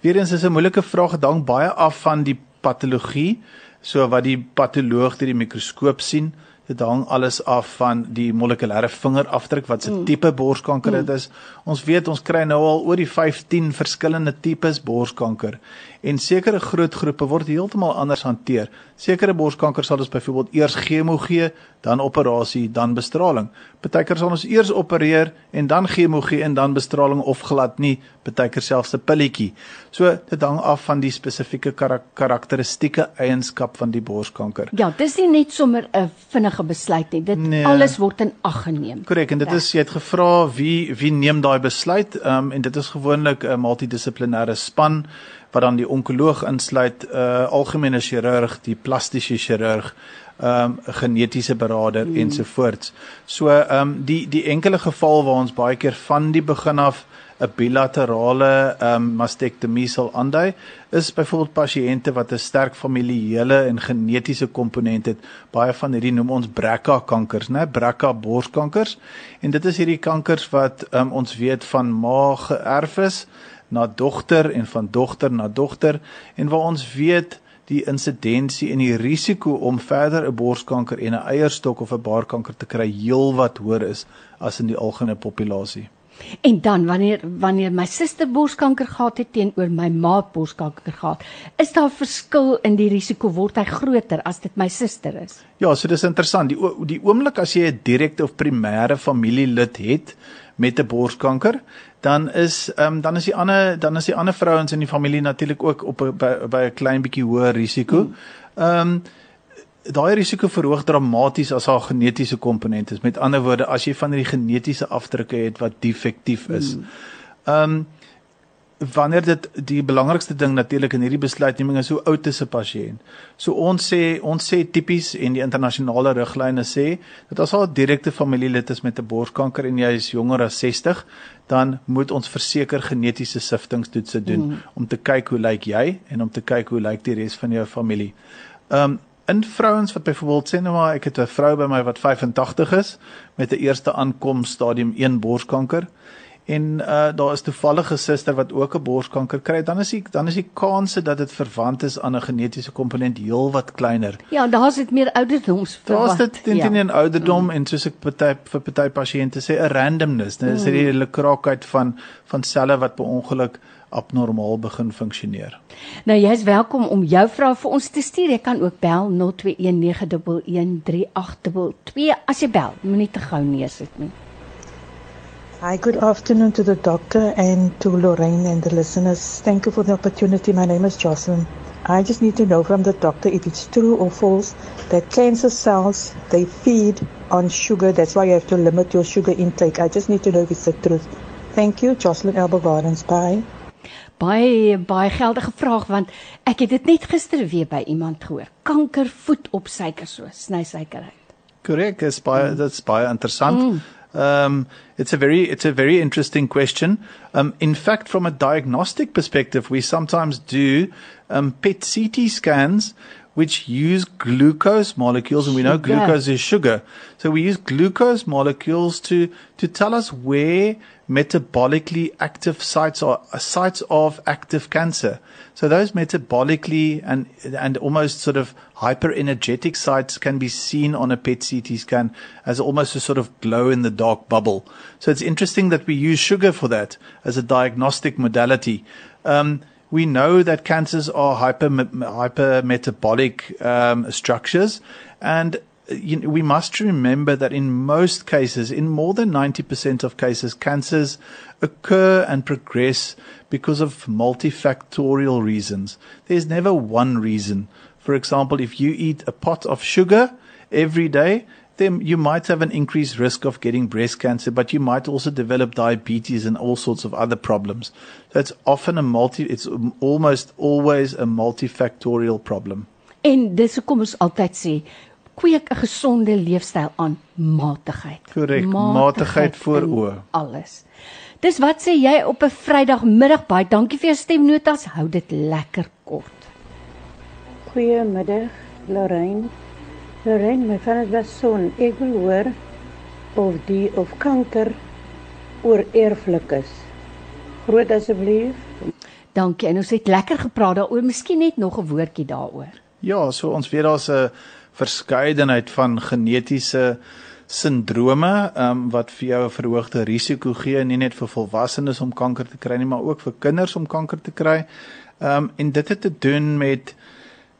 Speaker 3: Weerens is 'n moeilike vraag, dit hang baie af van die patologie, so wat die patoloog deur die mikroskoop sien. Dit hang alles af van die molekulêre vingerafdruk wat se mm. tipe borskanker dit mm. is. Ons weet ons kry nou al oor die 15 verskillende tipes borskanker en sekere groot groepe word heeltemal anders hanteer. Sekere borskanker sal ons byvoorbeeld eers chemo gee, dan operasie, dan bestraling. Partykeer sal ons eers opereer en dan chemo gee en dan bestraling of glad nie, partykeer selfs 'n pilletjie. So dit hang af van die spesifieke karak karakteristieke eienskap van die borskanker.
Speaker 2: Ja, dis nie net sommer 'n vinnige besluit nie. Dit nee. alles word in ag geneem.
Speaker 3: Korrek, en dit is jy het gevra wie wie neem daai besluit? Ehm um, en dit is gewoonlik 'n multidissiplinêre span wat dan die onkoloog insluit, 'n uh, algemene chirurg, die plastiese chirurg, 'n um, genetiese beraader mm. ensovoorts. So ehm um, die die enkele geval waar ons baie keer van die begin af 'n bilaterale ehm um, mastektomie sal aandui, is byvoorbeeld pasiënte wat 'n sterk familiele en genetiese komponent het. Baie van hierdie noem ons BRCA kankers, né? BRCA borskankers. En dit is hierdie kankers wat ehm um, ons weet van ma geerf is na dogter en van dogter na dogter en waar ons weet die insidensie en die risiko om verder 'n borskanker en 'n eierstok of 'n baarkanker te kry heelwat hoër is as in die algemene populasie.
Speaker 2: En dan wanneer wanneer my suster borskanker gehad het teenoor my ma borskanker gehad, is daar 'n verskil in die risiko word hy groter as dit my suster is?
Speaker 3: Ja, so dis interessant. Die die oomblik as jy 'n direkte of primêre familielid het met 'n borskanker, dan is ehm um, dan is die ander dan is die ander vrouens in die familie natuurlik ook op by by 'n klein bietjie hoër risiko. Ehm um, daai risiko verhoog dramaties as haar genetiese komponent is. Met ander woorde, as jy van hierdie genetiese afdrukke het wat defektief is. Hmm. Ehm um, wanneer dit die belangrikste ding natuurlik in hierdie besluitneming is hoe oud is 'n pasiënt. So ons sê ons sê tipies en die internasionale riglyne sê dat as al 'n direkte familielid is met 'n borskanker en jy is jonger as 60, dan moet ons verseker genetiese siftingstoetse doen mm. om te kyk hoe lyk jy en om te kyk hoe lyk die res van jou familie. Um in vrouens wat byvoorbeeld sê nou maar ek het 'n vrou by my wat 85 is met 'n eerste aankoms stadium 1 borskanker en uh daar is toevallig 'n suster wat ook 'n borskanker kry, dan is die dan is die kanse dat dit verwant is aan 'n genetiese komponent heelwat kleiner.
Speaker 2: Ja, daar's dit meer ouderdoms
Speaker 3: verwant. Daar's dit teen ja. 'n ouderdom mm. en soos ek party vir party pasiënte sê 'n randomness, dit is mm. die hele kraakheid van van selle wat per ongeluk abnormaal begin funksioneer.
Speaker 2: Nou jy's welkom om jou vrae vir ons te stuur. Jy kan ook bel 0219113822 as jy bel. Moenie te gou neersit nie.
Speaker 5: Hi, good afternoon to the doctor and to Lorraine and the listeners. Thank you for the opportunity. My name is Jocelyn. I just need to know from the doctor if it's true or false that cancer cells they feed on sugar. That's why you have to limit your sugar intake. I just need to know if it's the truth. Thank you, Jocelyn Elba Gardens. Bye.
Speaker 2: Baie baie geldige vraag want ek het dit net gister weer by iemand gehoor. Kanker voed op suiker so, sny suiker uit.
Speaker 3: Korrek, is baie mm. dit's baie interessant. Mm. Um, it's a very it's a very interesting question. Um, in fact, from a diagnostic perspective, we sometimes do um, PET CT scans which use glucose molecules, and we know glucose is sugar. So we use glucose molecules to to tell us where metabolically active sites are sites of active cancer. So those metabolically and and almost sort of hyperenergetic sites can be seen on a PET CT scan as almost a sort of glow in the dark bubble. So it's interesting that we use sugar for that as a diagnostic modality. Um, we know that cancers are hyper hypermetabolic um, structures, and you know, we must remember that in most cases, in more than 90% of cases, cancers occur and progress because of multifactorial reasons. There's never one reason. For example, if you eat a pot of sugar every day, then you might have an increased risk of getting breast cancer, but you might also develop diabetes and all sorts of other problems. So it's often a multi, it's almost always a multifactorial problem.
Speaker 2: En dis hoekom ons altyd sê kweek 'n gesonde leefstyl aan matigheid.
Speaker 3: Korrek, matigheid, matigheid voor oë.
Speaker 2: Alles. Dis wat sê jy op 'n Vrydagmiddag baie dankie vir jou stemnotas. Hou dit lekker kort.
Speaker 6: Goeiemiddag, Lorraine. Lorraine, my van dit was son. Ek wil hoor of die of kanker oorerflik is. Groot asseblief.
Speaker 2: Dankie. En ons het lekker gepraat daaroor. Miskien net nog 'n woordjie daaroor.
Speaker 3: Ja, so ons weet daar's 'n verskeidenheid van genetiese sindrome um, wat vir jou 'n verhoogde risiko gee nie net vir volwassenes om kanker te kry nie, maar ook vir kinders om kanker te kry. Ehm um, en dit het te doen met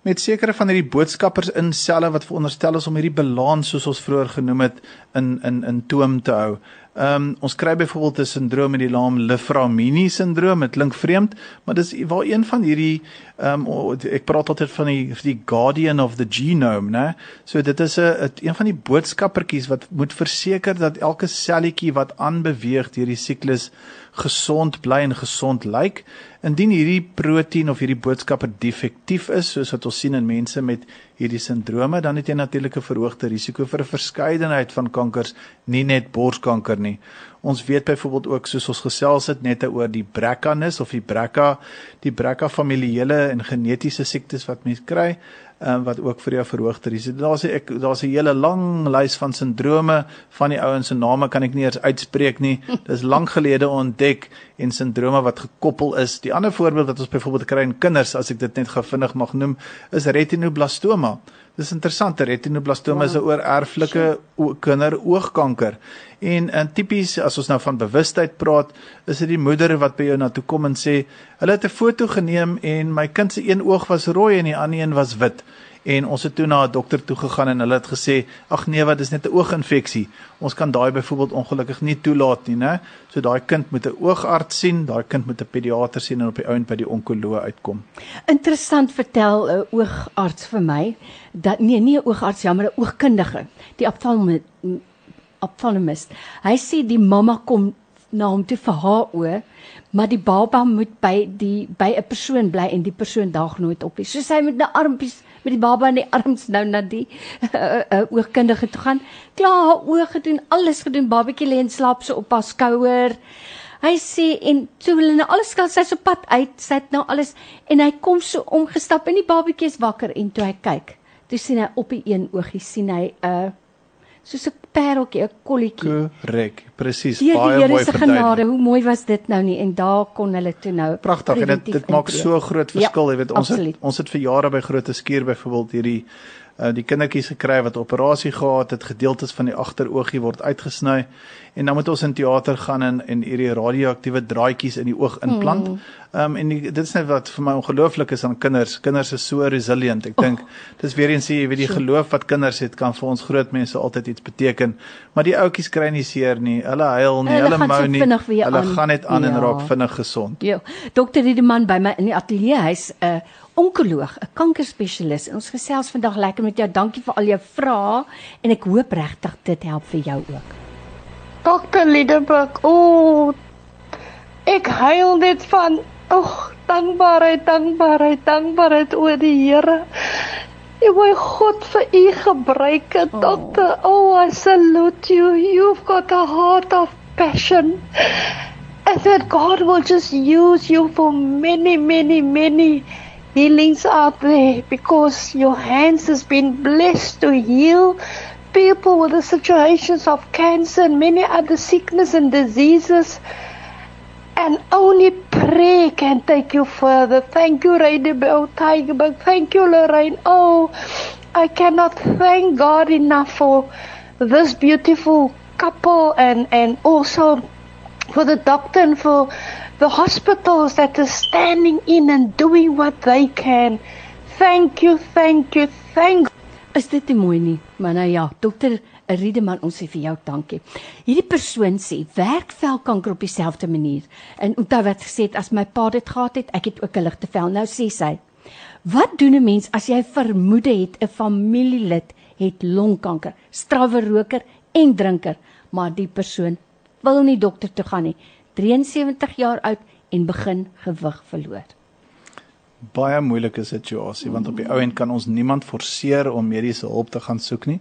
Speaker 3: met sekere van hierdie boodskappers in selle wat veronderstel is om hierdie balans soos ons vroeër genoem het in in in toom te hou. Ehm um, ons kry byvoorbeeld 'n sindroom met die naam Liframini sindroom. Dit klink vreemd, maar dis waar een van hierdie ehm um, ek praat altyd van die die guardian of the genome, né? So dit is 'n een van die boodskappertjies wat moet verseker dat elke selletjie wat aanbeweeg deur die siklus gesond bly en gesond lyk. Indien hierdie proteïen of hierdie boodskapper defektief is, soos wat ons sien in mense met hierdie sindrome, dan het jy natuurlik 'n verhoogde risiko vir 'n verskeidenheid van kankers, nie net borskanker nie. Ons weet byvoorbeeld ook soos ons gesels het net oor die BRCA-nus of die BRCA, die BRCA familiele en genetiese siektes wat mense kry, um, wat ook vir jou verhoogde risiko. Daar's ek daar's 'n hele lang lys van sindrome van die ouens se name kan ek nie eers uitspreek nie. <laughs> Dis lank gelede ontdek en sindrome wat gekoppel is. Die ander voorbeeld wat ons byvoorbeeld kry in kinders as ek dit net gou vinnig mag noem, is retinoblastoma. Dis interessant, retinoblastoma wow. is 'n oorerflike kinderoogkanker. En en tipies as ons nou van bewustheid praat, is dit die moeder wat by jou na toe kom en sê, "Hulle het 'n foto geneem en my kind se een oog was rooi en die ander een was wit." En ons het toe na 'n dokter toe gegaan en hulle het gesê, "Ag nee, wat is net 'n ooginfeksie. Ons kan daai byvoorbeeld ongelukkig nie toelaat nie, né? So daai kind moet 'n oogarts sien, daai kind moet 'n pediater sien en op die ount by die onkoloog uitkom."
Speaker 2: Interessant vertel 'n oogarts vir my dat nee, nie 'n oogarts, jammer, 'n oogkundige. Die optalm ophthalmist. Hy sê die mamma kom na hom toe vir haar oë, maar die baba moet by die by 'n persoon bly en die persoon daag nooit op nie. So sy moet na armpies met die baba in die arms nou na die uh, uh, oogkundige toe gaan. Klaar haar oë gedoen, alles gedoen. Babatjie lê en slaap so op haar skouer. Hy sê en toe hulle nou alles skel sy so pad uit, sy het nou alles en hy kom so omgestap en die babatjie is wakker en toe hy kyk, toe sien hy op die een oogie sien hy 'n uh, soos 'n pareltjie, 'n kolletjie.
Speaker 3: Korrek, presies,
Speaker 2: Die
Speaker 3: baie
Speaker 2: Here
Speaker 3: mooi
Speaker 2: se
Speaker 3: verduidelik.
Speaker 2: genade, hoe mooi was dit nou nie en daar kon hulle toe nou
Speaker 3: Pragtig en dit dit maak so groot verskil,
Speaker 2: Ja,
Speaker 3: jy weet ons
Speaker 2: absoluut.
Speaker 3: het ons het vir jare by Grote Skuur byvoorbeeld hierdie uh, die kindertjies gekry wat operasie gehad het, gedeeltes van die agteroogie word uitgesny en dan moet ons in teater gaan en en hierdie radioaktiewe draadjies in die oog implant.
Speaker 2: Mm.
Speaker 3: Ehm um, en die, dit is net wat vir my ongelooflik is aan kinders. Kinders is so resilient. Ek dink dis weer eens jy weet die geloof wat kinders het kan vir ons groot mense altyd iets beteken. Maar die ouetjies kry nie seer nie. Hulle huil nie,
Speaker 2: Hulle
Speaker 3: hulle, mou nie. Hulle
Speaker 2: aan.
Speaker 3: gaan net aan en
Speaker 2: Ja.
Speaker 3: raak vinnig gesond.
Speaker 2: Ja, dokter Riedeman by my in die ateljee, hy's 'n onkoloog, 'n kankerspesialis. Ons gesels vandag lekker met jou. Dankie vir al jou vrae en ek hoop regtig dit help vir jou ook.
Speaker 7: Dokter Liedeburg, o ek huil net van ag dankbaarheid, dankbaarheid, dankbaarheid oor die Here. En my God vir u gebruike, dokter. Oh, I salute you. You've got a heart of passion. And that God will just use you for many, many, many healings out there because your hands has been blessed to heal people with the situations of cancer and many other sickness and diseases. And only prayer can take you further. Thank you, Radebel Tigerberg. Thank you, Lorraine. Oh, I cannot thank God enough for this beautiful couple and, and also for the doctor and for the hospitals that are standing in and doing what they can. Thank you, thank you, thank
Speaker 2: Is dit nie mooi nie? Maar nou ja, dokter Riedeman, ons sê vir jou dankie. Hierdie persoon sê werk velkanker op dieselfde manier. En onthou wat gesê het as my pa dit gehad het, ek het ook 'n ligte vel. Nou sê sy, wat doen 'n mens as jy vermoede het 'n familielid het longkanker, strawwe roker en drinker, maar die persoon wil nie dokter toe gaan nie. 73 jaar oud en begin gewig verloor.
Speaker 3: baie moeilike situasie want op die ou end kan ons niemand forceer om mediese hulp te gaan soek nie.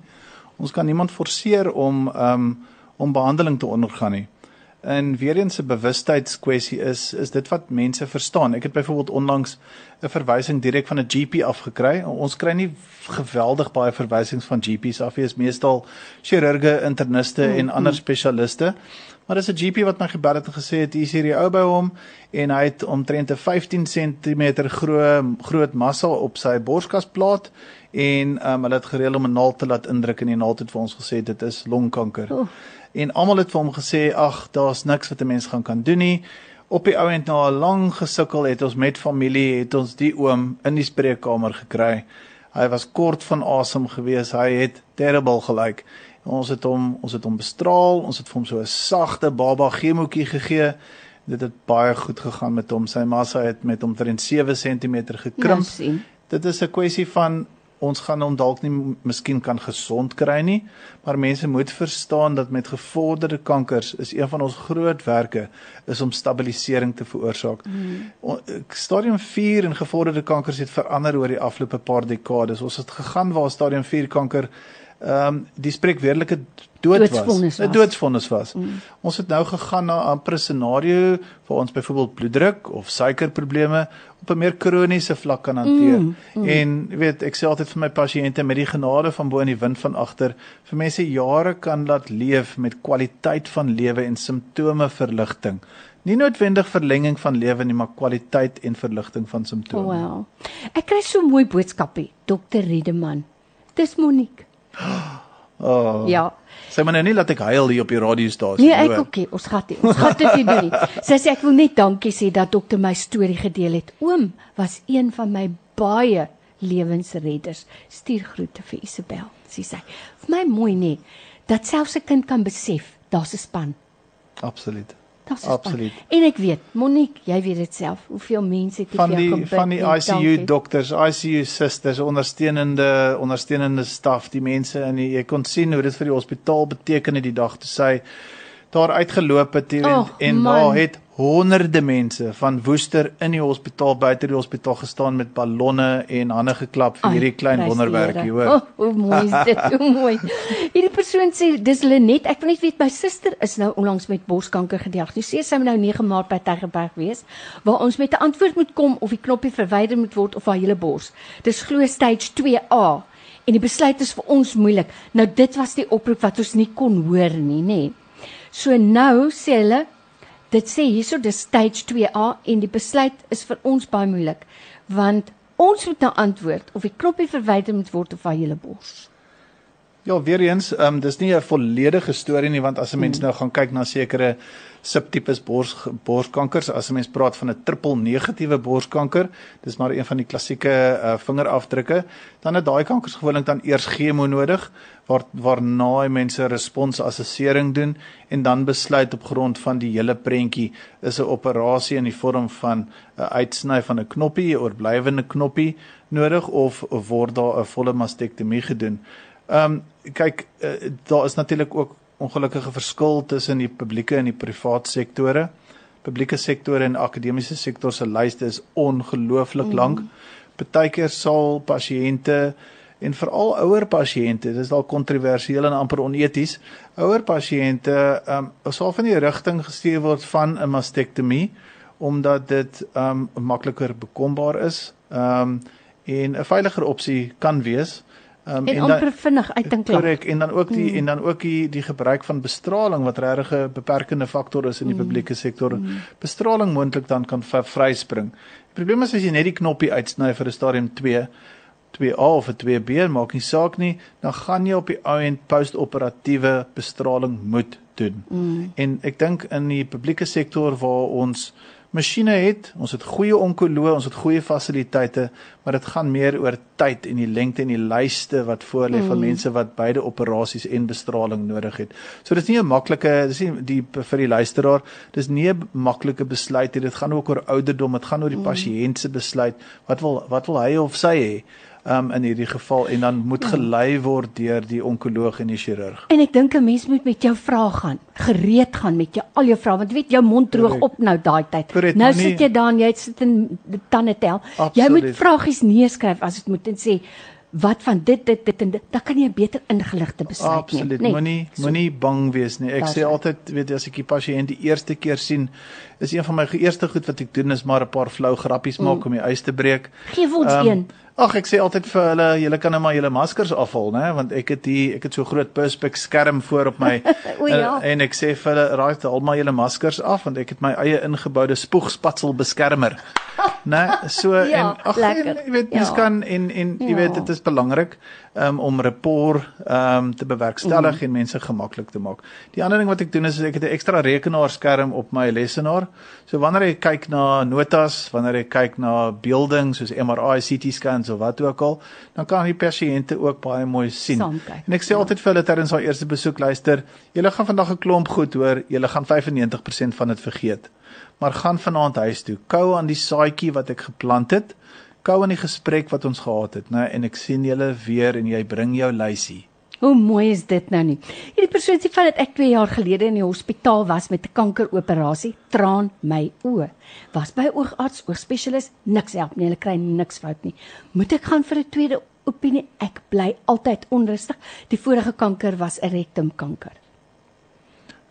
Speaker 3: Ons kan niemand forceer om um om behandeling te ondergaan nie. En weer eens 'n bewustheidskwessie is is dit wat mense verstaan. Ek het byvoorbeeld onlangs 'n verwysing direk van 'n GP afgekry. Ons kry nie geweldig baie verwysings van GP's af nie. Dit is meestal chirurge, interniste en ander spesialiste. Maar dis 'n GP wat my gebel het en gesê het hier is hierdie ou by hom en hy het omtrent 'n 15 cm groot groot massa op sy borskasplaat en um, hulle het gereël om 'n naald te laat indruk en die naald het vir ons gesê dit is longkanker.
Speaker 2: Oef.
Speaker 3: En almal het vir hom gesê ag, daar's niks wat 'n mens gaan kan doen nie. Op die ouend na 'n lang gesukkel het ons met familie het ons die oom in die spreekkamer gekry. Hy was kort van asem gewees. Hy het terrible gelyk. Ons het hom ons het hom bestraal. Ons het vir hom so 'n sagte baba chemoetjie gegee. Dit het baie goed gegaan met hom. Sy massa het met omtrent 7 cm gekrimp.
Speaker 2: sien.
Speaker 3: Dit is 'n kwessie van ons gaan hom dalk nie miskien kan gesond kry nie, maar mense moet verstaan dat met gevorderde kankers is een van ons groot werke is om stabilisering te veroorsaak. Mm. Stadium 4 en gevorderde kankers het verander oor die afgelope paar dekades. Ons het gegaan waar stadium 4 kanker ehm um, die spreekweerlike dood was.
Speaker 2: Doodsvonnis
Speaker 3: 'n
Speaker 2: was.
Speaker 3: Doodsvonnis was. Mm. Ons het nou gegaan na 'n amper scenario waar ons byvoorbeeld bloeddruk of suikerprobleme op 'n meer kroniese vlak kan hanteer. Mm, mm. En jy weet, ek sê altyd vir my pasiënte met die genade van bo in die wind van agter, vir mense jare kan laat leef met kwaliteit van lewe en simptome verligting. Nie noodwendig verlenging van lewe nie, maar kwaliteit en verligting van simptome.
Speaker 2: Oh, wow. Ek kry so mooi boodskappe, Dr. Riedeman. Dis Monique.
Speaker 3: Oh. <gasps>
Speaker 2: Ja.
Speaker 3: Sê maar nou nie laat ek huil hier op die radiostasie
Speaker 2: Nee, ek ook nie. Ons gaan dit ons gaan dit nie doen nie. <laughs> Sy sê ek wil net dankie sê dat dokter my storie gedeel het. Oom was een van my baie lewensredders. Stuur groete vir Isabel, sê sy. Vir my mooi nê dat selfs 'n kind kan besef daar's 'n span.
Speaker 3: Absoluut.
Speaker 2: Daar's 'n
Speaker 3: Absoluut.
Speaker 2: span. En ek weet, Monique, jy weet dit self, hoeveel mense het
Speaker 3: van
Speaker 2: jou
Speaker 3: die
Speaker 2: gebid.
Speaker 3: van die ICU dokters, ICU susters, ondersteunende ondersteunende staf, die mense in die jy kon sien hoe dit vir die hospitaal beteken het die dag toe sy daar uitgeloop het en,
Speaker 2: Och,
Speaker 3: en daar het honderde mense van Woester in die hospitaal buite die hospitaal gestaan met ballonne en hande geklap vir
Speaker 2: Ai,
Speaker 3: hierdie klein wonderwerkie,
Speaker 2: Here.
Speaker 3: hoor.
Speaker 2: Oh, hoe mooi is dit? Hoe <laughs> mooi. Hierdie persoon sê dis Lenet. Ek wil net weet my suster is nou onlangs met borskanker gediagnoseer. Sy moet nou 9 Maart by Tygerberg wees waar ons met 'n antwoord moet kom of die knoppie verwyder moet word of haar hele bors. Dis glo stage 2A en die besluit is vir ons moeilik. Nou dit was die oproep wat ons nie kon hoor nie, nê. Nee. So nou sê hulle dit sê hierso dis stage 2A en die besluit is vir ons baie moeilik want ons moet nou antwoord of die knoppie verwyder moet word of haar hele bors.
Speaker 3: Ja, weer eens, ehm um, dis nie 'n volledige storie nie want as 'n mens nou gaan kyk na sekere subtipes bors borskankers, as 'n mens praat van 'n triple negatiewe borskanker, dis maar een van die klassieke uh, vingerafdrukke, dan het daai kankers gewoonlik dan eers chemo nodig waar waarna mense responsassessering doen en dan besluit op grond van die hele prentjie is 'n operasie in die vorm van 'n uitsny van 'n knoppie, 'n oorblywende knoppie nodig of, of word daar 'n volle mastektomie gedoen. Ehm um, kyk uh, daar is natuurlik ook ongelukkige verskil tussen die publieke en die privaat sektore. Publieke sektore en akademiese sektor se lyste is ongelooflik mm. lank. Partykeer sal pasiënte en veral ouer pasiënte, dis dalk kontroversieel en amper oneties, ouer pasiënte ehm um, sal van die rigting gestuur word van 'n mastektomie omdat dit ehm um, makliker bekombaar is. Ehm um, en 'n veiliger opsie kan wees. Um,
Speaker 2: En amper vinnig uitdink
Speaker 3: Korrek en dan ook die mm. en dan ook die die gebruik van bestraling wat regtig 'n beperkende faktor is in die mm. publieke sektor. Mm. Bestraling moontlik dan kan vryspring. Die probleem is as jy net die knoppie uitsny vir 'n stadium 2 2A of 'n 2B maak nie saak nie, dan gaan jy op die ou end postoperatiewe bestraling moet doen. Mm. En ek dink in die publieke sektor waar ons masjiene het, ons het goeie onkoloë, ons het goeie fasiliteite, maar dit gaan meer oor tyd en die lengte en die lyste wat voor lê mm. van mense wat beide operasies en bestraling nodig het. So dis nie 'n maklike, dis nie die vir die luisteraar, dis nie 'n maklike besluit nie. Dit gaan ook oor ouderdom, dit gaan oor die mm. pasiënt se besluit. Wat wil wat wil hy of sy hê? Um in hierdie geval en dan moet gelei word deur die onkoloog en die chirurg.
Speaker 2: En ek dink 'n mens moet met jou vrae gaan, gereed gaan met jou al jou vrae want jy weet jou mond droog
Speaker 3: Correct.
Speaker 2: op nou daai tyd.
Speaker 3: Correct,
Speaker 2: nou sit jy daar en jy sit in tande tel. Jy
Speaker 3: Absoluut.
Speaker 2: moet vragies neerskryf as dit moet en sê wat van dit dit dit en dit, dan kan jy 'n beter ingeligte besluit
Speaker 3: Absoluut.
Speaker 2: neem.
Speaker 3: Moenie moenie bang wees nie. Ek
Speaker 2: Daar's
Speaker 3: sê
Speaker 2: hy.
Speaker 3: altyd, weet jy, as ek die pasiënt die eerste keer sien, is een van my eerste goed wat ek doen is maar 'n paar flou grappies maak
Speaker 2: Mm.
Speaker 3: om die ys te breek.
Speaker 2: Gee vir ons
Speaker 3: Ehm,
Speaker 2: een.
Speaker 3: Ag ek sê altyd vir hulle, julle kan nou maar julle maskers afhaal, né, want ek het hier ek het so groot perspex skerm voor op my <laughs>
Speaker 2: O ja.
Speaker 3: en, en ek sê vir hulle, raai haal maar julle maskers af want ek het my eie ingeboude spoegspatsel beskermer. <laughs> Né? So
Speaker 2: Ja,
Speaker 3: en ag jy weet mens
Speaker 2: Ja.
Speaker 3: kan en en jy
Speaker 2: Ja.
Speaker 3: weet dit is belangrik um, om rapport um, te bewerkstellig
Speaker 2: Mhm.
Speaker 3: en mense gemaklik te maak. Die ander ding wat ek doen is, ek het 'n ekstra rekenaarskerm op my lesenaar. So wanneer ek kyk na notas, wanneer ek kyk na beelding soos MRI, CT scans of wat ook al, dan kan die pasiënte ook baie mooi sien.
Speaker 2: Saam kyk,
Speaker 3: En ek sê altyd vir hulle tydens haar eerste besoek, luister, julle gaan vandag 'n klomp goed hoor, julle gaan 95% van dit vergeet. Maar gaan vanaand huis toe. Kou aan die saadjie wat ek geplant het. Kou aan die gesprek wat ons gehad het, né? En ek sien julle weer en jy bring jou lysie.
Speaker 2: Hoe mooi is dit nou nie? Hierdie persoon sê van dat ek 2 jaar gelede in die hospitaal was met 'n kankeroperasie, traan my oë. Was by oogarts, oogspesialis, niks help nie, hulle kry niks fout nie. Moet ek gaan vir 'n tweede opinie? Ek bly altyd onrustig. Die vorige kanker was 'n rektumkanker.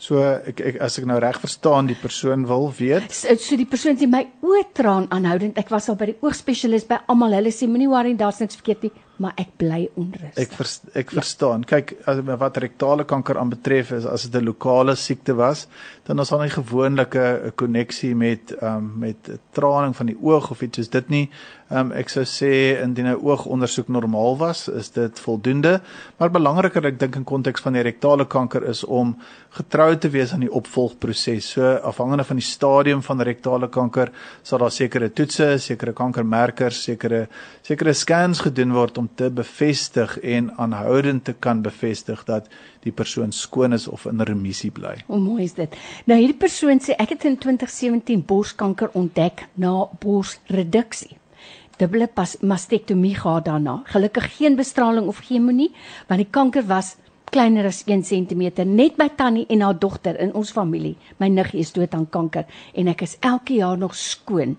Speaker 3: So ek, ek as ek nou reg verstaan, die persoon wil weet.
Speaker 2: So, so die persoon sê my oë traan aanhoudend. Ek was al by die oogspesialis by almal. Hulle sê moenie worry, daar's niks verkeerd nie, maar ek bly onrustig.
Speaker 3: Ek vers, ek verstaan. Kyk, as wat rektale kanker aanbetref is as dit 'n lokale siekte was, dan is daar nie gewoonlik 'n koneksie met um, met traning van die oog of iets soos dit nie. Ehm um, ek sou sê indien 'n oogondersoek normaal was, is dit voldoende, maar belangriker ek dink in konteks van die rektale kanker is om getrou te wees aan die opvolgproses. So afhangende van die stadium van rektale kanker sal daar sekere toetse, sekere kankermerkers, sekere sekere scans gedoen word om te bevestig en aanhoudend te kan bevestig dat die persoon skoon is of in remissie bly.
Speaker 2: Hoe mooi is dit? Nou hierdie persoon sê ek het in 2017 borskanker ontdek na borsreduksie. Dubbele pas- mastektomie gehad daarna. Gelukkig geen bestraling of chemo nie, want die kanker was kleiner as 1 cm net by tannie en haar dogter in ons familie. My niggie is dood aan kanker en ek is elke jaar nog skoon.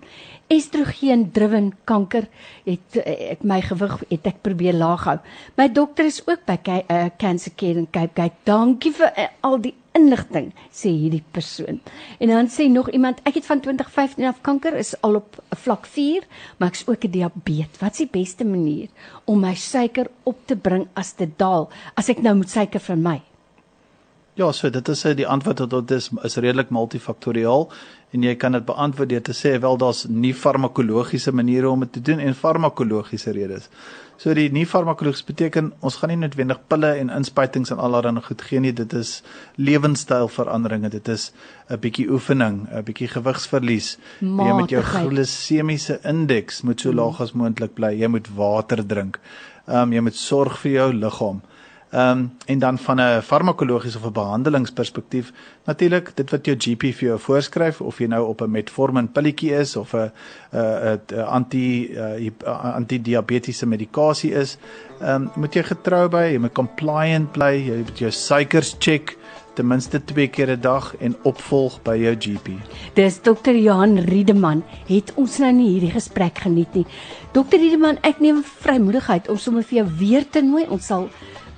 Speaker 2: Estrogen driven kanker het ek my gewig het ek probeer laag hou. My dokter is ook by eh, Cancer Care in Cape Gate. Dankie vir uh, al die inligting sê hierdie persoon. En dan sê nog iemand ek het van 2015 af kanker is al op vlak 4, maar ek's ook 'n diabetes. Wat is die beste manier om my suiker op te bring as dit daal? As ek nou moet suiker van my.
Speaker 3: Ja, so dit is die antwoord tot dit is is redelik multifaktoriaal en jy kan dit beantwoord deur te sê wel daar's nie farmakologiese maniere om dit te doen en farmakologiese redes. So die nie farmakologies beteken ons gaan nie noodwendig pille en inspuitings en allerlei goed gee nie. Dit is lewenstylveranderinge. Dit is 'n bietjie oefening, 'n bietjie gewigsverlies. Jy moet jou
Speaker 2: Matigheid.
Speaker 3: glisemiese indeks moet so laag as moontlik bly. Jy moet water drink. Ehm um, jy moet sorg vir jou liggaam. Ehm um, en dan van 'n farmakologiese of 'n behandelingsperspektief natuurlik dit wat jou GP vir jou voorskryf of jy nou op 'n metformin pilletjie is of 'n 'n anti uh, antidiabetiese medikasie is, ehm um, moet jy getrou by, jy moet compliant bly, jy moet jou suikers check ten minste 2 keer 'n dag en opvolg by jou GP.
Speaker 2: Dis dokter Johan Riedeman. Het ons nou nie hierdie gesprek geniet nie. Dokter Riedeman, ek neem vrymoedigheid om sommer vir jou weer te nooi. Ons sal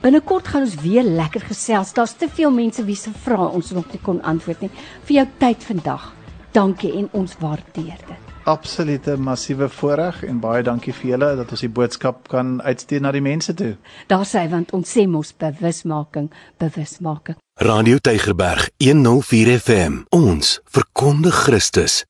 Speaker 2: binnekort gaan ons weer lekker gesels. Daar's te veel mense wie se vrae ons nog nie kon antwoord nie. Vir jou tyd vandag. Dankie en ons waardeer dit.
Speaker 3: Absolute massiewe voorreg en baie dankie vir julle dat ons die boodskap kan uitstuur na die mense toe.
Speaker 2: Daar sê want ons sê mos bewusmaking, bewusmaking.
Speaker 1: Radio Tygerberg 104 FM. Ons verkondig Christus.